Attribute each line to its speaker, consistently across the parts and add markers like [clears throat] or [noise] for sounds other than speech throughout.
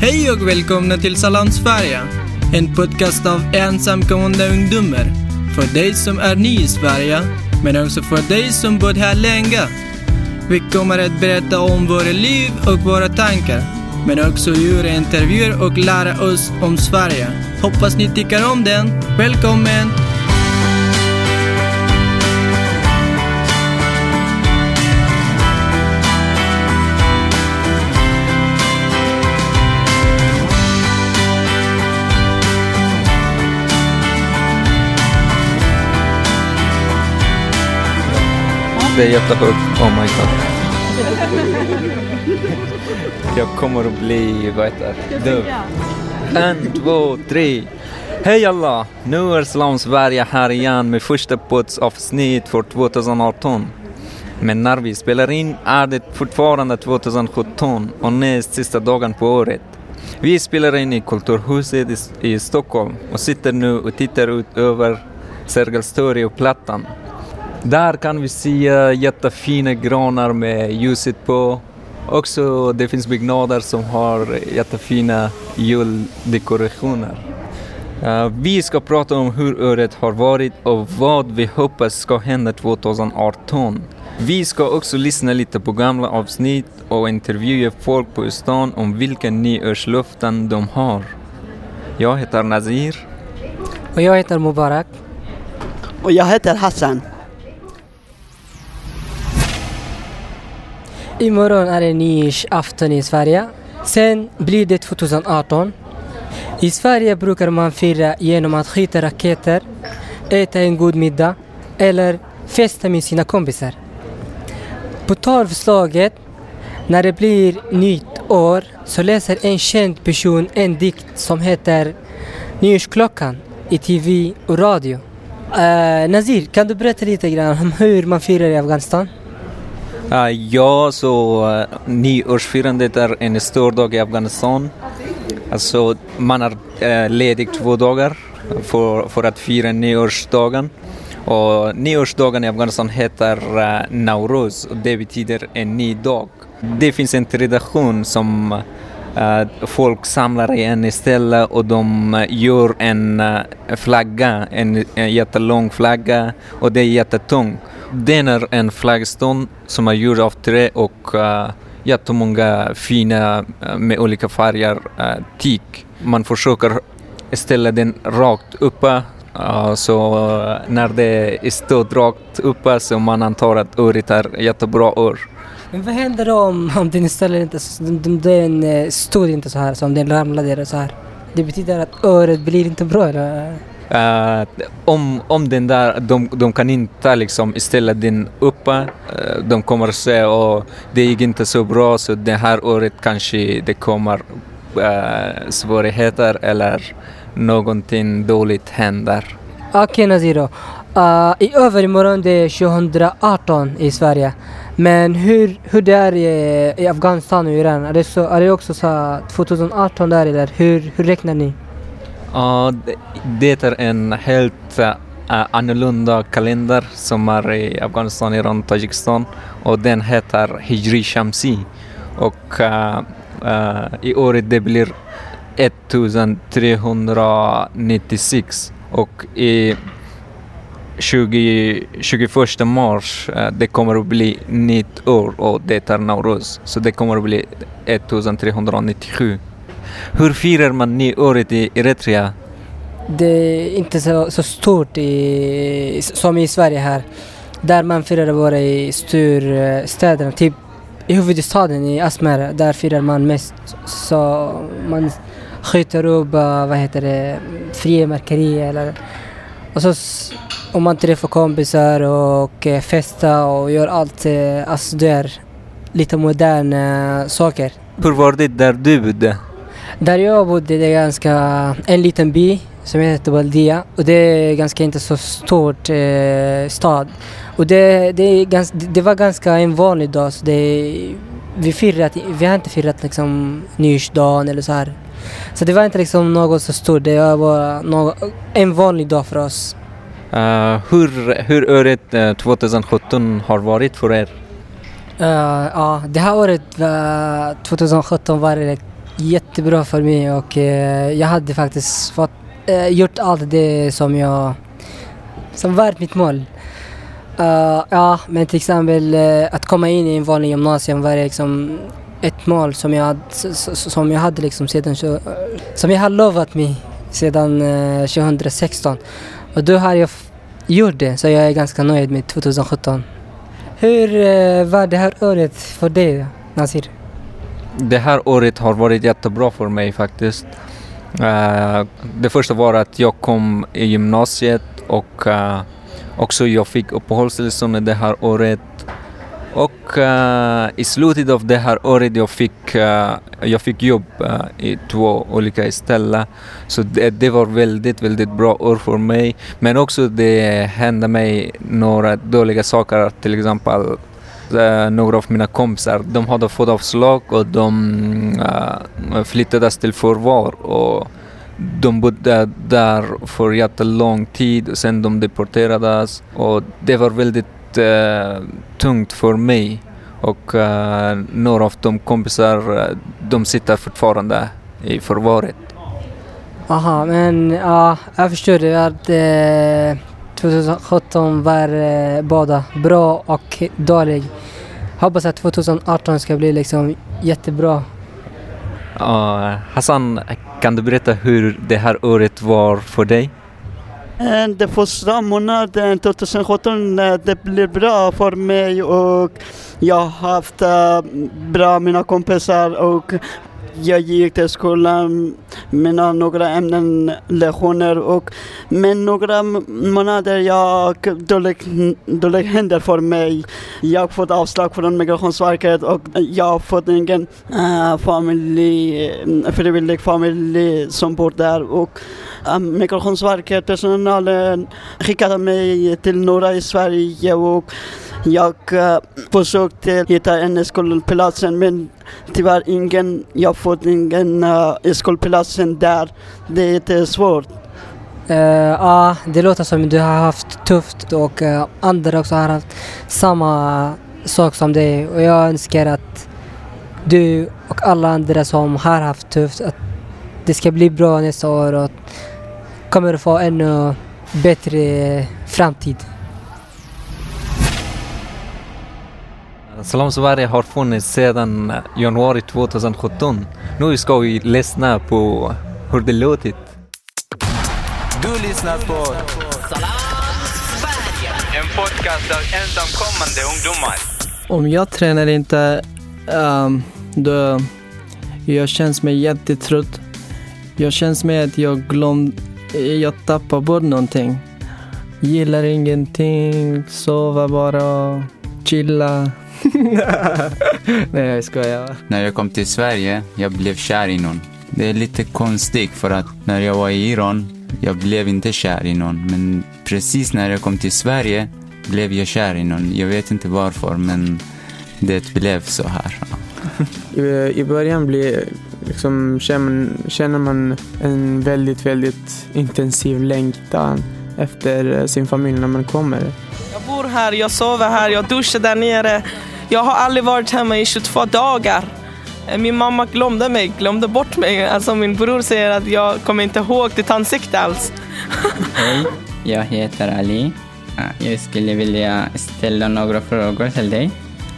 Speaker 1: Hej och välkomna till Salam Sverige. En podcast av ensamkommande ungdomar. För dig som är ny i Sverige, men också för dig som bott här länge. Vi kommer att berätta om våra liv och våra tankar. Men också göra intervjuer och lära oss om Sverige. Hoppas ni tycker om den. Välkommen!
Speaker 2: Det är jättehögt. Oh my god. Jag kommer att bli, vad heter det. En, två, tre. Hej alla! Nu är Slam Sverige här igen med första avsnitt för 2018. Men när vi spelar in är det fortfarande 2017 och näst sista dagen på året. Vi spelar in i Kulturhuset i, i Stockholm och sitter nu och tittar ut över Sergels torg och Plattan. Där kan vi se jättefina granar med ljuset på. Också det finns byggnader som har jättefina juldekorationer. Uh, vi ska prata om hur året har varit och vad vi hoppas ska hända 2018. Vi ska också lyssna lite på gamla avsnitt och intervjua folk på stan om vilka nyårslöften de har. Jag heter Nazir.
Speaker 3: Och jag heter Mubarak.
Speaker 4: Och jag heter Hassan.
Speaker 3: Imorgon är det nyårsafton i Sverige. Sen blir det 2018. I Sverige brukar man fira genom att skjuta raketer, äta en god middag eller festa med sina kompisar. På tolvslaget, när det blir nytt år, så läser en känd person en dikt som heter Nyårsklockan i TV och radio. Uh, Nazir, kan du berätta lite grann om hur man firar i Afghanistan?
Speaker 2: Ja, så eh, nyårsfirandet är en stor dag i Afghanistan. Alltså, man är eh, ledig två dagar för, för att fira nyårsdagen. Och nyårsdagen i Afghanistan heter eh, Nauruz och det betyder en ny dag. Det finns en tradition som folk samlar i en ställe och de gör en flagga, en, en jättelång flagga och det är jättetung. Den är en flaggstång som är gjord av trä och uh, jättemånga fina uh, med olika färger eh, uh, tyg. Man försöker ställa den rakt uppe uh, så uh, när det står rakt uppe så man antar att året är jättebra år.
Speaker 3: Men vad händer om, om den ställer inte, den stod inte så här, så om den ramlade så här? Det betyder att året blir inte bra eller?
Speaker 2: Uh, om, om den där, de, de kan inte liksom ställa den uppe, uh, de kommer att säga att det gick inte så bra så det här året kanske det kommer uh, svårigheter eller någonting dåligt händer.
Speaker 3: Okej okay, Naziro. Uh, I övermorgon det är 2018 i Sverige. Men hur, hur det är i, i Afghanistan och Iran, är det, så, är det också så 2018 där eller hur, hur räknar ni?
Speaker 2: Uh, det är en helt uh, annorlunda kalender som är i Afghanistan, Iran, Tadzjikistan och den heter Hijri Shamsi. Och uh, uh, i år det blir 1396 och i 20, 21 mars uh, det kommer att bli nytt år och det är Nauruz. Så det kommer att bli 1397. Hur firar man nyåret i Eritrea?
Speaker 3: Det är inte så, så stort i, som i Sverige här. Där man firar bara i storstäderna, typ i huvudstaden i Asmara, där firar man mest. Så man skjuter upp, vad heter det, frimärkerier eller... Och så om man träffar kompisar och festar och gör allt, alltså det är lite moderna saker.
Speaker 2: Hur var det där du bodde?
Speaker 3: Där jag bodde det är ganska en liten by som heter Baldia och det är ganska inte så stort eh, stad. Och det, det, ganska, det var ganska en vanlig dag så det, vi, firat, vi har inte firat liksom nyårsdagen eller så här. Så det var inte liksom något så stort, det var något, en vanlig dag för oss.
Speaker 2: Uh, hur, hur året uh, 2017 har varit för er?
Speaker 3: Uh, ja, det här året, 2017 var det jättebra för mig och eh, jag hade faktiskt fått, eh, gjort allt det som jag som var mitt mål. Uh, ja, men till exempel uh, att komma in i en vanlig gymnasium var liksom ett mål som jag, hade, som jag hade liksom sedan, som jag har lovat mig sedan eh, 2016. Och då har jag gjort det, så jag är ganska nöjd med 2017. Hur var det här året för dig, Nasir?
Speaker 2: Det här året har varit jättebra för mig faktiskt. Eh, det första var att jag kom i gymnasiet och eh, Också jag fick uppehållstillstånd det här året och uh, i slutet av det här året jag fick, uh, jag fick jobb uh, i två olika ställen. Så det, det, var väldigt, väldigt bra år för mig. Men också det hände mig några dåliga saker, till exempel Eh, några av mina kompisar, de hade fått avslag och de eh, flyttades till förvar. Och de bodde där för jättelång tid och sen de deporterades och det var väldigt eh, tungt för mig och eh, några av de kompisar eh, de sitter fortfarande i förvaret.
Speaker 3: Aha, men ja, jag förstår det att eh, 2017 var eh, båda bra och dålig. Hoppas att 2018 ska bli liksom jättebra.
Speaker 2: Uh, Hassan, kan du berätta hur det här året var för dig?
Speaker 4: Eh, det första månaden 2017 eh, det blev bra för mig och jag har haft bra mina kompisar och jag gick till skolan, med några ämnen, lektioner och men några månader jag dåligt, dåligt händer för mig. Jag fått avslag från Migrationsverket och jag fått ingen äh, familj, frivillig familj som bor där och äh, Migrationsverket, personalen skickade mig till norra i Sverige och jag äh, försökte hitta en skolplats men tyvärr ingen, jag fått ingen eh, uh, skolplats där. Det är jättesvårt.
Speaker 3: Eh, ja, Uh, det låter som du har haft tufft och uh, andra också har haft samma sak som dig och jag önskar att du och alla andra som har haft tufft att det ska bli bra nästa år och kommer få ännu bättre framtid.
Speaker 2: Salam Sverige har funnits sedan januari 2017. Nu ska vi lyssna på hur det låtit.
Speaker 5: Du lyssnar på Salam Sverige! En podcast av ensamkommande ungdomar.
Speaker 1: Om jag tränar inte, um, då jag känns mig jättetrött. Jag känns med att jag glömde, jag tappar bort någonting. Gillar ingenting, sova bara, chilla. [laughs] Nej, jag skojar.
Speaker 6: När jag kom till Sverige, jag blev kär i någon. Det är lite konstigt för att när jag var i Iran, jag blev inte kär i någon. Men precis när jag kom till Sverige blev jag kär i någon. Jag vet inte varför, men det blev så här.
Speaker 7: I, början blir, liksom, känner man en väldigt, väldigt intensiv längtan efter sin familj när man kommer.
Speaker 8: Jag bor här, jag sover här, jag duschar där nere. Jag har aldrig varit hemma i 22 dagar. Eh, min mamma glömde mig, glömde bort mig. Alltså min bror säger att jag kommer inte ihåg ditt ansikte alls.
Speaker 9: Hej, jag heter Ali. Eh, jag skulle vilja ställa några frågor till dig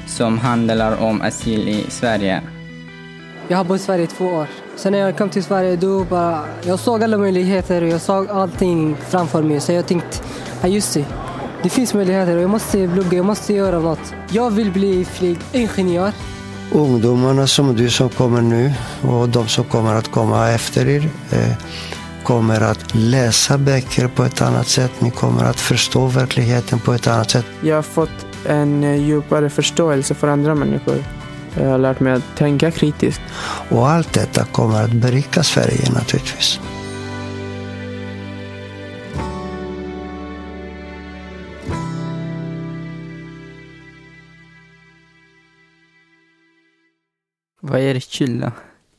Speaker 9: som handlar om asyl i Sverige.
Speaker 3: Jag har bott i Sverige i två år. Sen när jag kom till Sverige då bara, jag såg alla möjligheter och jag såg allting framför mig. Så jag tänkte, ja just det, det finns möjligheter och jag måste plugga, jag måste göra något. Jag vill bli flygingenjör.
Speaker 10: Ungdomarna som du som kommer nu och de som kommer att komma efter er eh, kommer att läsa böcker på ett annat sätt. Ni kommer att förstå verkligheten på ett annat sätt.
Speaker 7: Jag har fått en djupare förståelse för andra människor. Jag har lärt mig att tänka kritiskt.
Speaker 10: Och allt detta kommer att berika Sverige naturligtvis.
Speaker 11: Vad är chilla?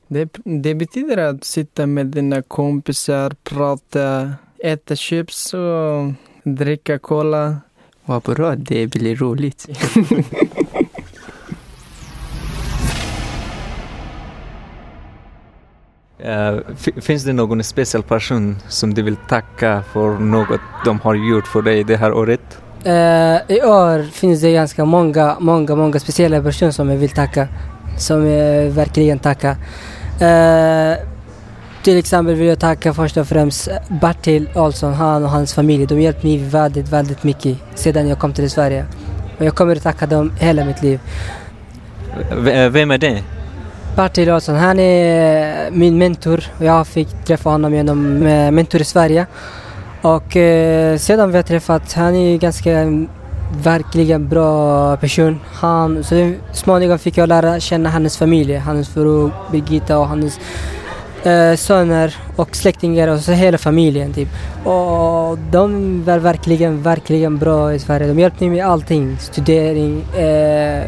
Speaker 1: Det, det betyder att sitta med dina kompisar, prata, äta chips och dricka cola.
Speaker 11: Vad bra, det blir roligt. [laughs]
Speaker 2: Fi- finns det någon speciell person som du vill tacka för något de har gjort för dig det här året?
Speaker 3: Eh, I år finns det ganska många, många, många speciella personer som jag vill tacka. Som jag verkligen tacka. Eh, till exempel vill jag tacka först och främst Bertil Olsson, han och hans familj. De hjälpte mig väldigt, väldigt mycket sedan jag kom till Sverige. Och jag kommer att tacka dem hela mitt liv.
Speaker 2: V- vem är det?
Speaker 3: Bertil Larsson, han är eh, min mentor jag fick träffa honom genom eh, Mentor i Sverige. Och eh, sedan vi har träffat, han är ganska verkligen bra person. Han, så småningom fick jag lära känna hans familj, hans fru Birgitta och hans eh, söner och släktingar och så hela familjen typ. Och de var verkligen, verkligen bra i Sverige. De hjälpte mig med allting, studering, eh,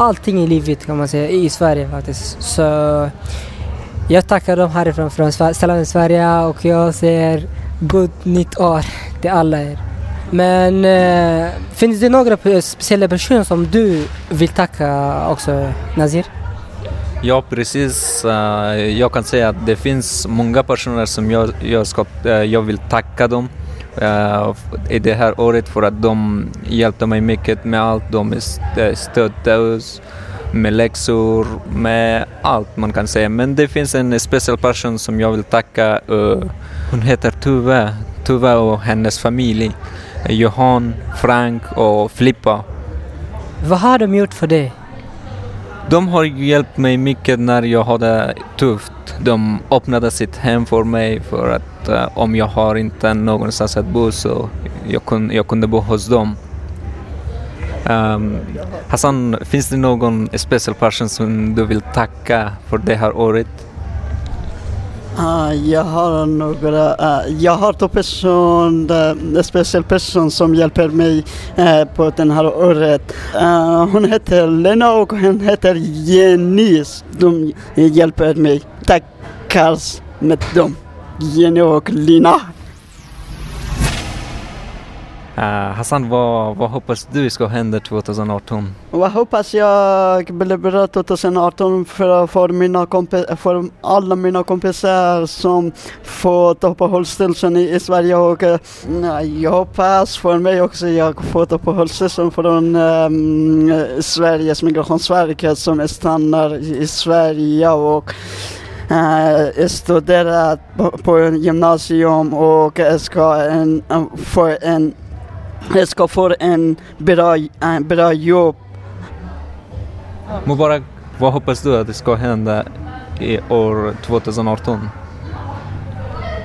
Speaker 3: allting i livet kan man säga, i Sverige faktiskt. Så jag tackar dem härifrån, från Sverige, Sverige och jag säger gott nytt år till alla er. Men eh, finns det några speciella personer som du vill tacka också, Nazir?
Speaker 2: Ja, precis. Eh, jag kan säga att det finns många personer som jag, jag, ska, eh, jag vill tacka dem Eh, i det här året för att de hjälpte mig mycket med allt. De st- stödde oss med läxor, med allt man kan säga. Men det finns en speciell person som jag vill tacka. Eh, hon heter Tuve, Tuve och hennes familj. Johan, Frank och Filippa.
Speaker 3: Vad har de gjort för dig?
Speaker 2: De har hjälpt mig mycket när jag hade tufft. De öppnade sitt hem för mig för att uh, om jag har inte någonstans att bo så jag, kunde, jag kunde bo hos dem. Um, Hassan, finns det någon speciell person som du vill tacka för det här året?
Speaker 4: Ah, jag har några, ah, jag har två personer, en eh, speciell person som hjälper mig eh, på den här året. Ah, hon heter Lena och hon heter Jenny. De hjälper mig. Tackar med dem. Jenny och Lina.
Speaker 2: Eh, Hassan, vad, vad hoppas du ska hända 2018?
Speaker 4: Vad hoppas jag blir bra 2018 för, för, mina för alla mina kompisar som fått uppehållstillstånd i, i Sverige och eh, nej, jag hoppas för mig också jag fått uppehållstillstånd från um, Sveriges migrationsverk som stannar i Sverige och eh, uh, studerat på, på gymnasium och ska en, få en ska få en bra, en bra jobb.
Speaker 2: Mubarak, vad hoppas du att det ska hända i år 2018?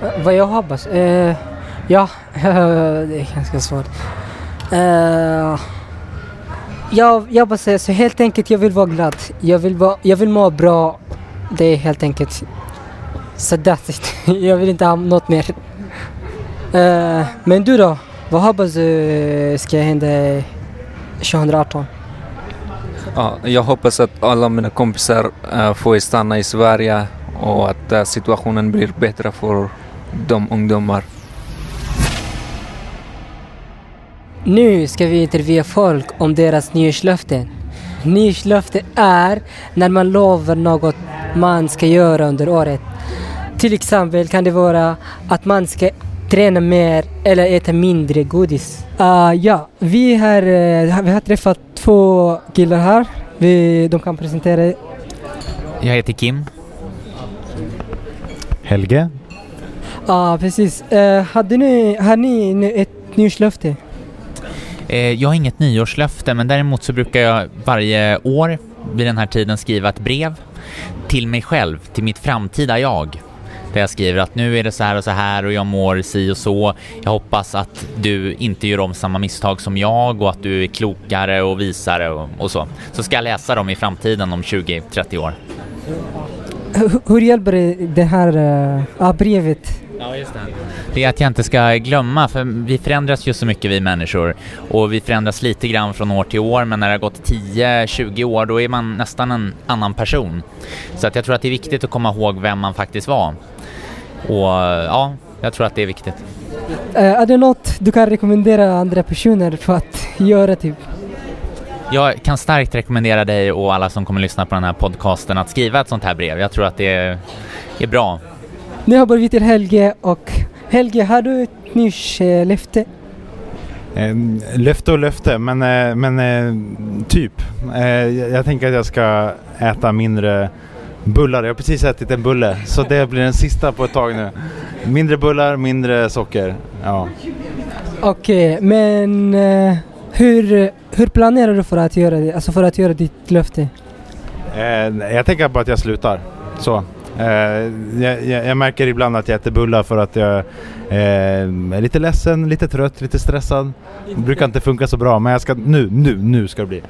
Speaker 3: Eh, Vad jag hoppas? Eh, ja, [laughs] det är ganska svårt. Eh, jag, jag bara säger så helt enkelt, jag vill vara glad. Jag vill, vara, jag vill må bra. Det är helt enkelt. Så that's it. [laughs] jag vill inte ha något mer. Eh, men du då? Vad hoppas du ska hända 2018?
Speaker 2: Ja, jag hoppas att alla mina kompisar äh, får stanna i Sverige och att äh, situationen blir bättre för de ungdomar.
Speaker 3: Nu ska vi intervjua folk om deras nyårslöften. Nyårslöfte är när man lovar något man ska göra under året. Till exempel kan det vara att man ska träna mer eller äta mindre godis. Ah, ja, vi har, eh, vi har träffat två killar här. Vi, de kan presentera
Speaker 12: Jag heter Kim.
Speaker 13: Helge?
Speaker 3: Ja, precis. Uh, hade ni, har ni ett nyårslöfte?
Speaker 12: Eh, jag har inget nyårslöfte men däremot så brukar jag varje år vid den här tiden skriva ett brev till mig själv, till mitt framtida jag. Där jag skriver att nu är det så här och så här och jag mår si och så. Jag hoppas att du inte gör om samma misstag som jag och att du är klokare och visare och, och så. Så ska jag läsa dem i framtiden om 20-30 år.
Speaker 3: Hur, hur hjälper det, det här uh, brevet?
Speaker 12: Ja, just det. Det är att jag inte ska glömma, för vi förändras ju så mycket vi människor och vi förändras lite grann från år till år, men när det har gått 10-20 år då är man nästan en annan person. Så att jag tror att det är viktigt att komma ihåg vem man faktiskt var. Och ja, jag tror att det är viktigt.
Speaker 3: Uh, är det något du kan rekommendera andra personer för att göra typ?
Speaker 12: Jag kan starkt rekommendera dig och alla som kommer lyssna på den här podcasten att skriva ett sånt här brev. Jag tror att det är bra.
Speaker 3: Nu hoppar vi till Helge och Helge, har du ett nyårslöfte?
Speaker 13: Eh, löfte och löfte, men, eh, men eh, typ. Eh, jag, jag tänker att jag ska äta mindre bullar. Jag har precis ätit en bulle, så det blir den sista på ett tag nu. Mindre bullar, mindre socker. Ja.
Speaker 3: Okej, men eh, hur, hur planerar du för att göra det? Alltså för att göra ditt löfte?
Speaker 13: Eh, jag tänker på att jag slutar. Så. Eh, jag, jag, jag märker ibland att jag äter bullar för att jag eh, är lite ledsen, lite trött, lite stressad. Det brukar inte funka så bra, men jag ska nu, nu, nu ska det bli.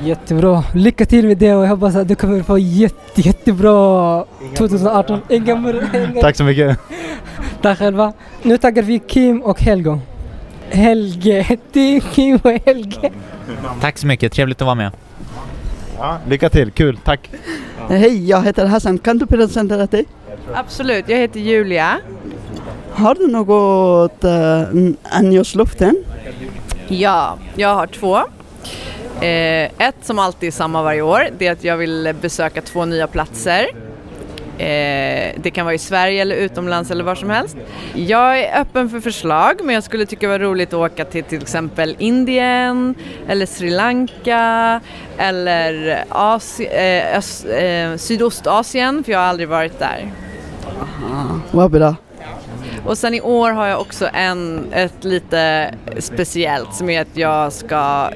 Speaker 3: Jättebra. Lycka till med det och jag hoppas att du kommer få jätte, jättebra 2018. Inga mur- [laughs]
Speaker 13: Tack så mycket.
Speaker 3: Tack själva. Nu taggar vi Kim och Helge. Helge, det är Kim och Helge.
Speaker 12: Tack så mycket, trevligt att vara med.
Speaker 13: Ja, lycka till, kul, tack.
Speaker 4: Hej, jag heter Hassan. Kan du presentera dig?
Speaker 14: Absolut, jag heter Julia.
Speaker 4: Har du något uh, nyårslöften?
Speaker 14: Ja, jag har två. Eh, ett som alltid är samma varje år, det är att jag vill besöka två nya platser. Eh, det kan vara i Sverige eller utomlands eller var som helst. Jag är öppen för förslag men jag skulle tycka det var roligt att åka till till exempel Indien eller Sri Lanka eller Asi eh, eh, Sydostasien för jag har aldrig varit där.
Speaker 4: Vad bra.
Speaker 14: Och sen i år har jag också en, ett lite speciellt som är att jag ska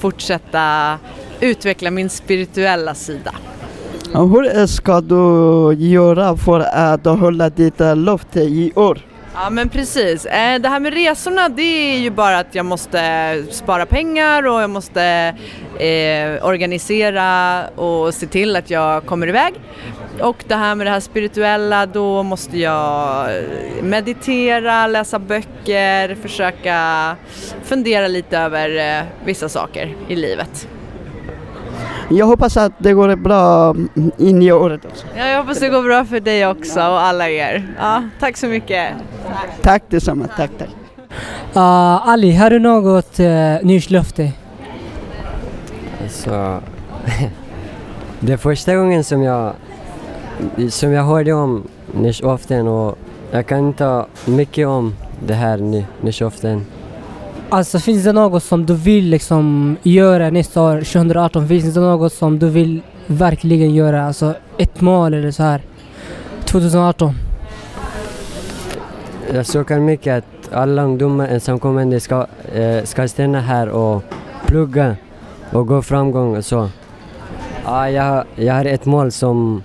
Speaker 14: fortsätta utveckla min spirituella sida.
Speaker 4: Hur ska du göra för att hålla ditt löfte i år?
Speaker 14: Ja men precis. Eh, det här med resorna det är ju bara att jag måste spara pengar och jag måste eh, organisera och se till att jag kommer iväg. Och det här med det här spirituella då måste jag eh, meditera, läsa böcker, försöka fundera lite över eh, vissa saker i livet.
Speaker 4: Jag hoppas att det går bra in i året också.
Speaker 14: Ja, jag hoppas det går bra för dig också och alla er. Ja, tack så mycket.
Speaker 4: Tack detsamma, tack tack.
Speaker 3: Uh, Ali, har du något uh, nyårslöfte?
Speaker 15: Så [laughs] det är första gången som jag, som jag hörde om nyårsafton och jag kan inte mycket om det här ny- nyårsafton.
Speaker 3: Alltså finns det något som du vill liksom göra nästa år, 2018? Finns det något som du vill verkligen göra? Alltså ett mål eller så här 2018?
Speaker 15: Jag söker mycket att alla ungdomar ensamkommande ska, eh, ska stanna här och plugga och gå framgång och så. Ja, jag, jag har ett mål som...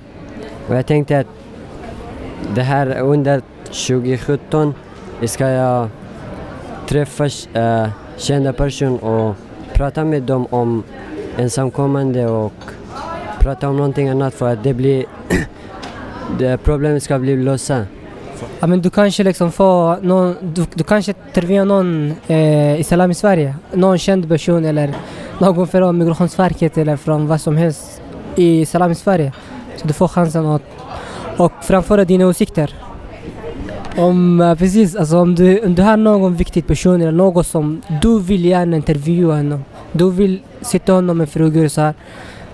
Speaker 15: Och jag tänkte att det här under 2017 ska jag träffa äh, kända personer och prata med dem om ensamkommande och prata om någonting annat för att det blir... [clears throat] det problemet ska bli lösa.
Speaker 3: Ja, men du kanske liksom får någon, du, du kanske intervjuar någon eh, i i Sverige, någon känd person eller någon från Migrationsverket eller från vad som helst i Islam i Sverige. Så du får chansen att och framföra dina åsikter. Om, eh, precis, alltså om du, om du har någon viktig person eller något som du vill gärna intervjua honom. Du vill sitta honom med frågor så här.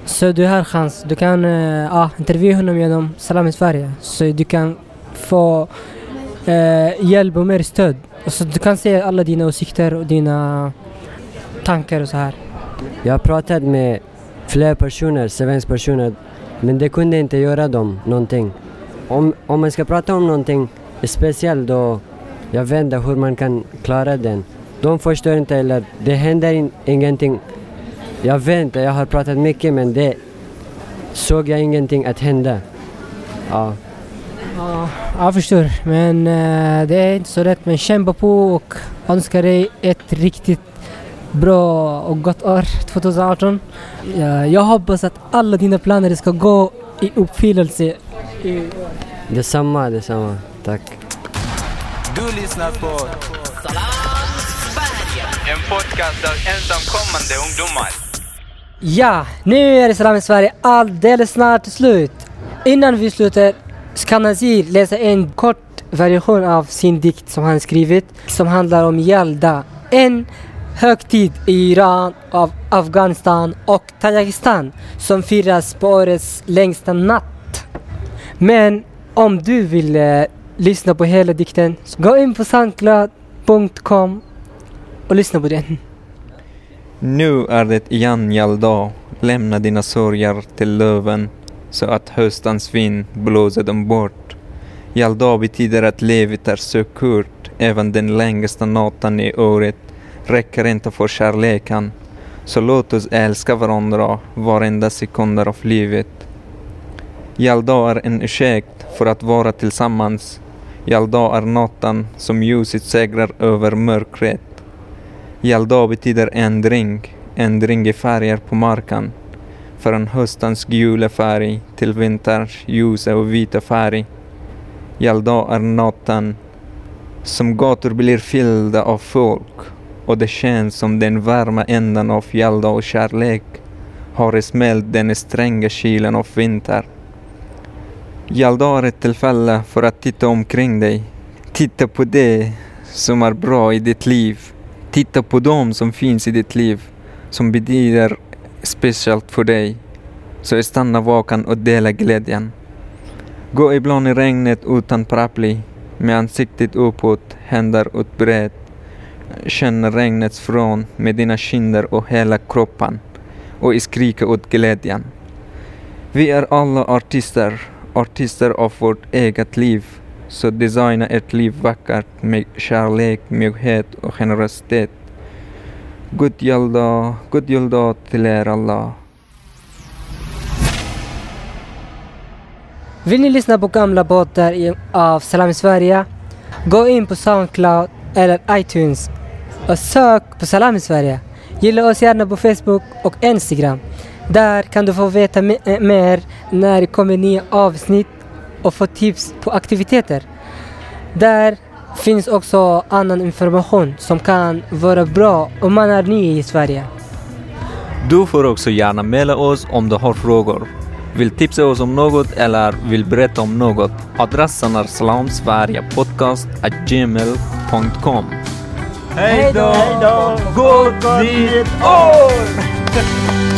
Speaker 3: Så du har chans. Du kan uh, intervjua honom genom Salam i Sverige. Så du kan få uh, hjälp och mer stöd. Och så du kan se alla dina åsikter och dina tankar och så här.
Speaker 15: Jag har pratat med flera personer, svenska personer, men det kunde inte göra dem någonting. Om, om man ska prata om någonting speciellt då, jag vet inte hur man kan klara den. De förstår inte eller det händer in, ingenting. Jag vet inte, jag har pratat mycket men det såg jag ingenting att hända. Ja.
Speaker 3: Ja, jag förstår. Men eh, det är inte så lätt. Men kämpa på och önskar dig ett riktigt bra och gott år 2018. Ja, jag hoppas att alla dina planer ska gå i uppfyllelse.
Speaker 15: Detsamma, detsamma. Tack.
Speaker 5: Du lyssnar på Salam Sverige. En podcast av ensamkommande ungdomar.
Speaker 3: Ja, nu är Islam i Sverige alldeles snart slut. Innan vi slutar ska Nazir läsa en kort variation av sin dikt som han skrivit som handlar om Yalda. En högtid i Iran, av Afghanistan och Tadzjikistan som firas på årets längsta natt. Men om du vill eh, lyssna på hela dikten, så gå in på soundcloud.com och lyssna på den.
Speaker 2: Nu är det igen Jalda, lämna dina sorger till löven så att höstens vind blåser dem bort. Jalda betyder att livet är så kort, även den längsta natten i året räcker inte för kärleken. Så låt oss älska varandra varenda sekund av livet. Jalda är en ursäkt för att vara tillsammans. Jalda är natten som ljuset segrar över mörkret. Jalda betyder ändring, ändring i färger på marken. Från höstens gula färg till vinterns ljusa och vita färg. Jalda är natten som gator blir fyllda av folk och det känns som den varma änden av Jalda och kärlek har smält den stränga kylan av vinter. Jalda är ett tillfälle för att titta omkring dig. Titta på det som är bra i ditt liv. Titta på dem som finns i ditt liv, som betyder speciellt för dig. Så stanna vaken och dela glädjen. Gå ibland i regnet utan paraply, med ansiktet uppåt, händer utbredd. Känn regnets från med dina kinder och hela kroppen och skrika ut glädjen. Vi är alla artister, artister av vårt eget liv. Så designa ert liv vackert med kärlek, mjukhet och generositet. God juldag, god juldag till er alla.
Speaker 3: Vill ni lyssna på gamla båtar av Salam i Sverige? Gå in på Soundcloud eller iTunes och sök på Salam i Sverige. Gilla oss gärna på Facebook och Instagram. Där kan du få veta eh, mer när det kommer nya avsnitt och få tips på aktiviteter. Där finns också annan information som kan vara bra om man är ny i Sverige.
Speaker 2: Du får också gärna mejla oss om du har frågor. Vill tipsa oss om något eller vill berätta om något. Adressen är slamsveriepodcast.gmail.com
Speaker 5: Hej då!
Speaker 2: Gott nytt år! [laughs]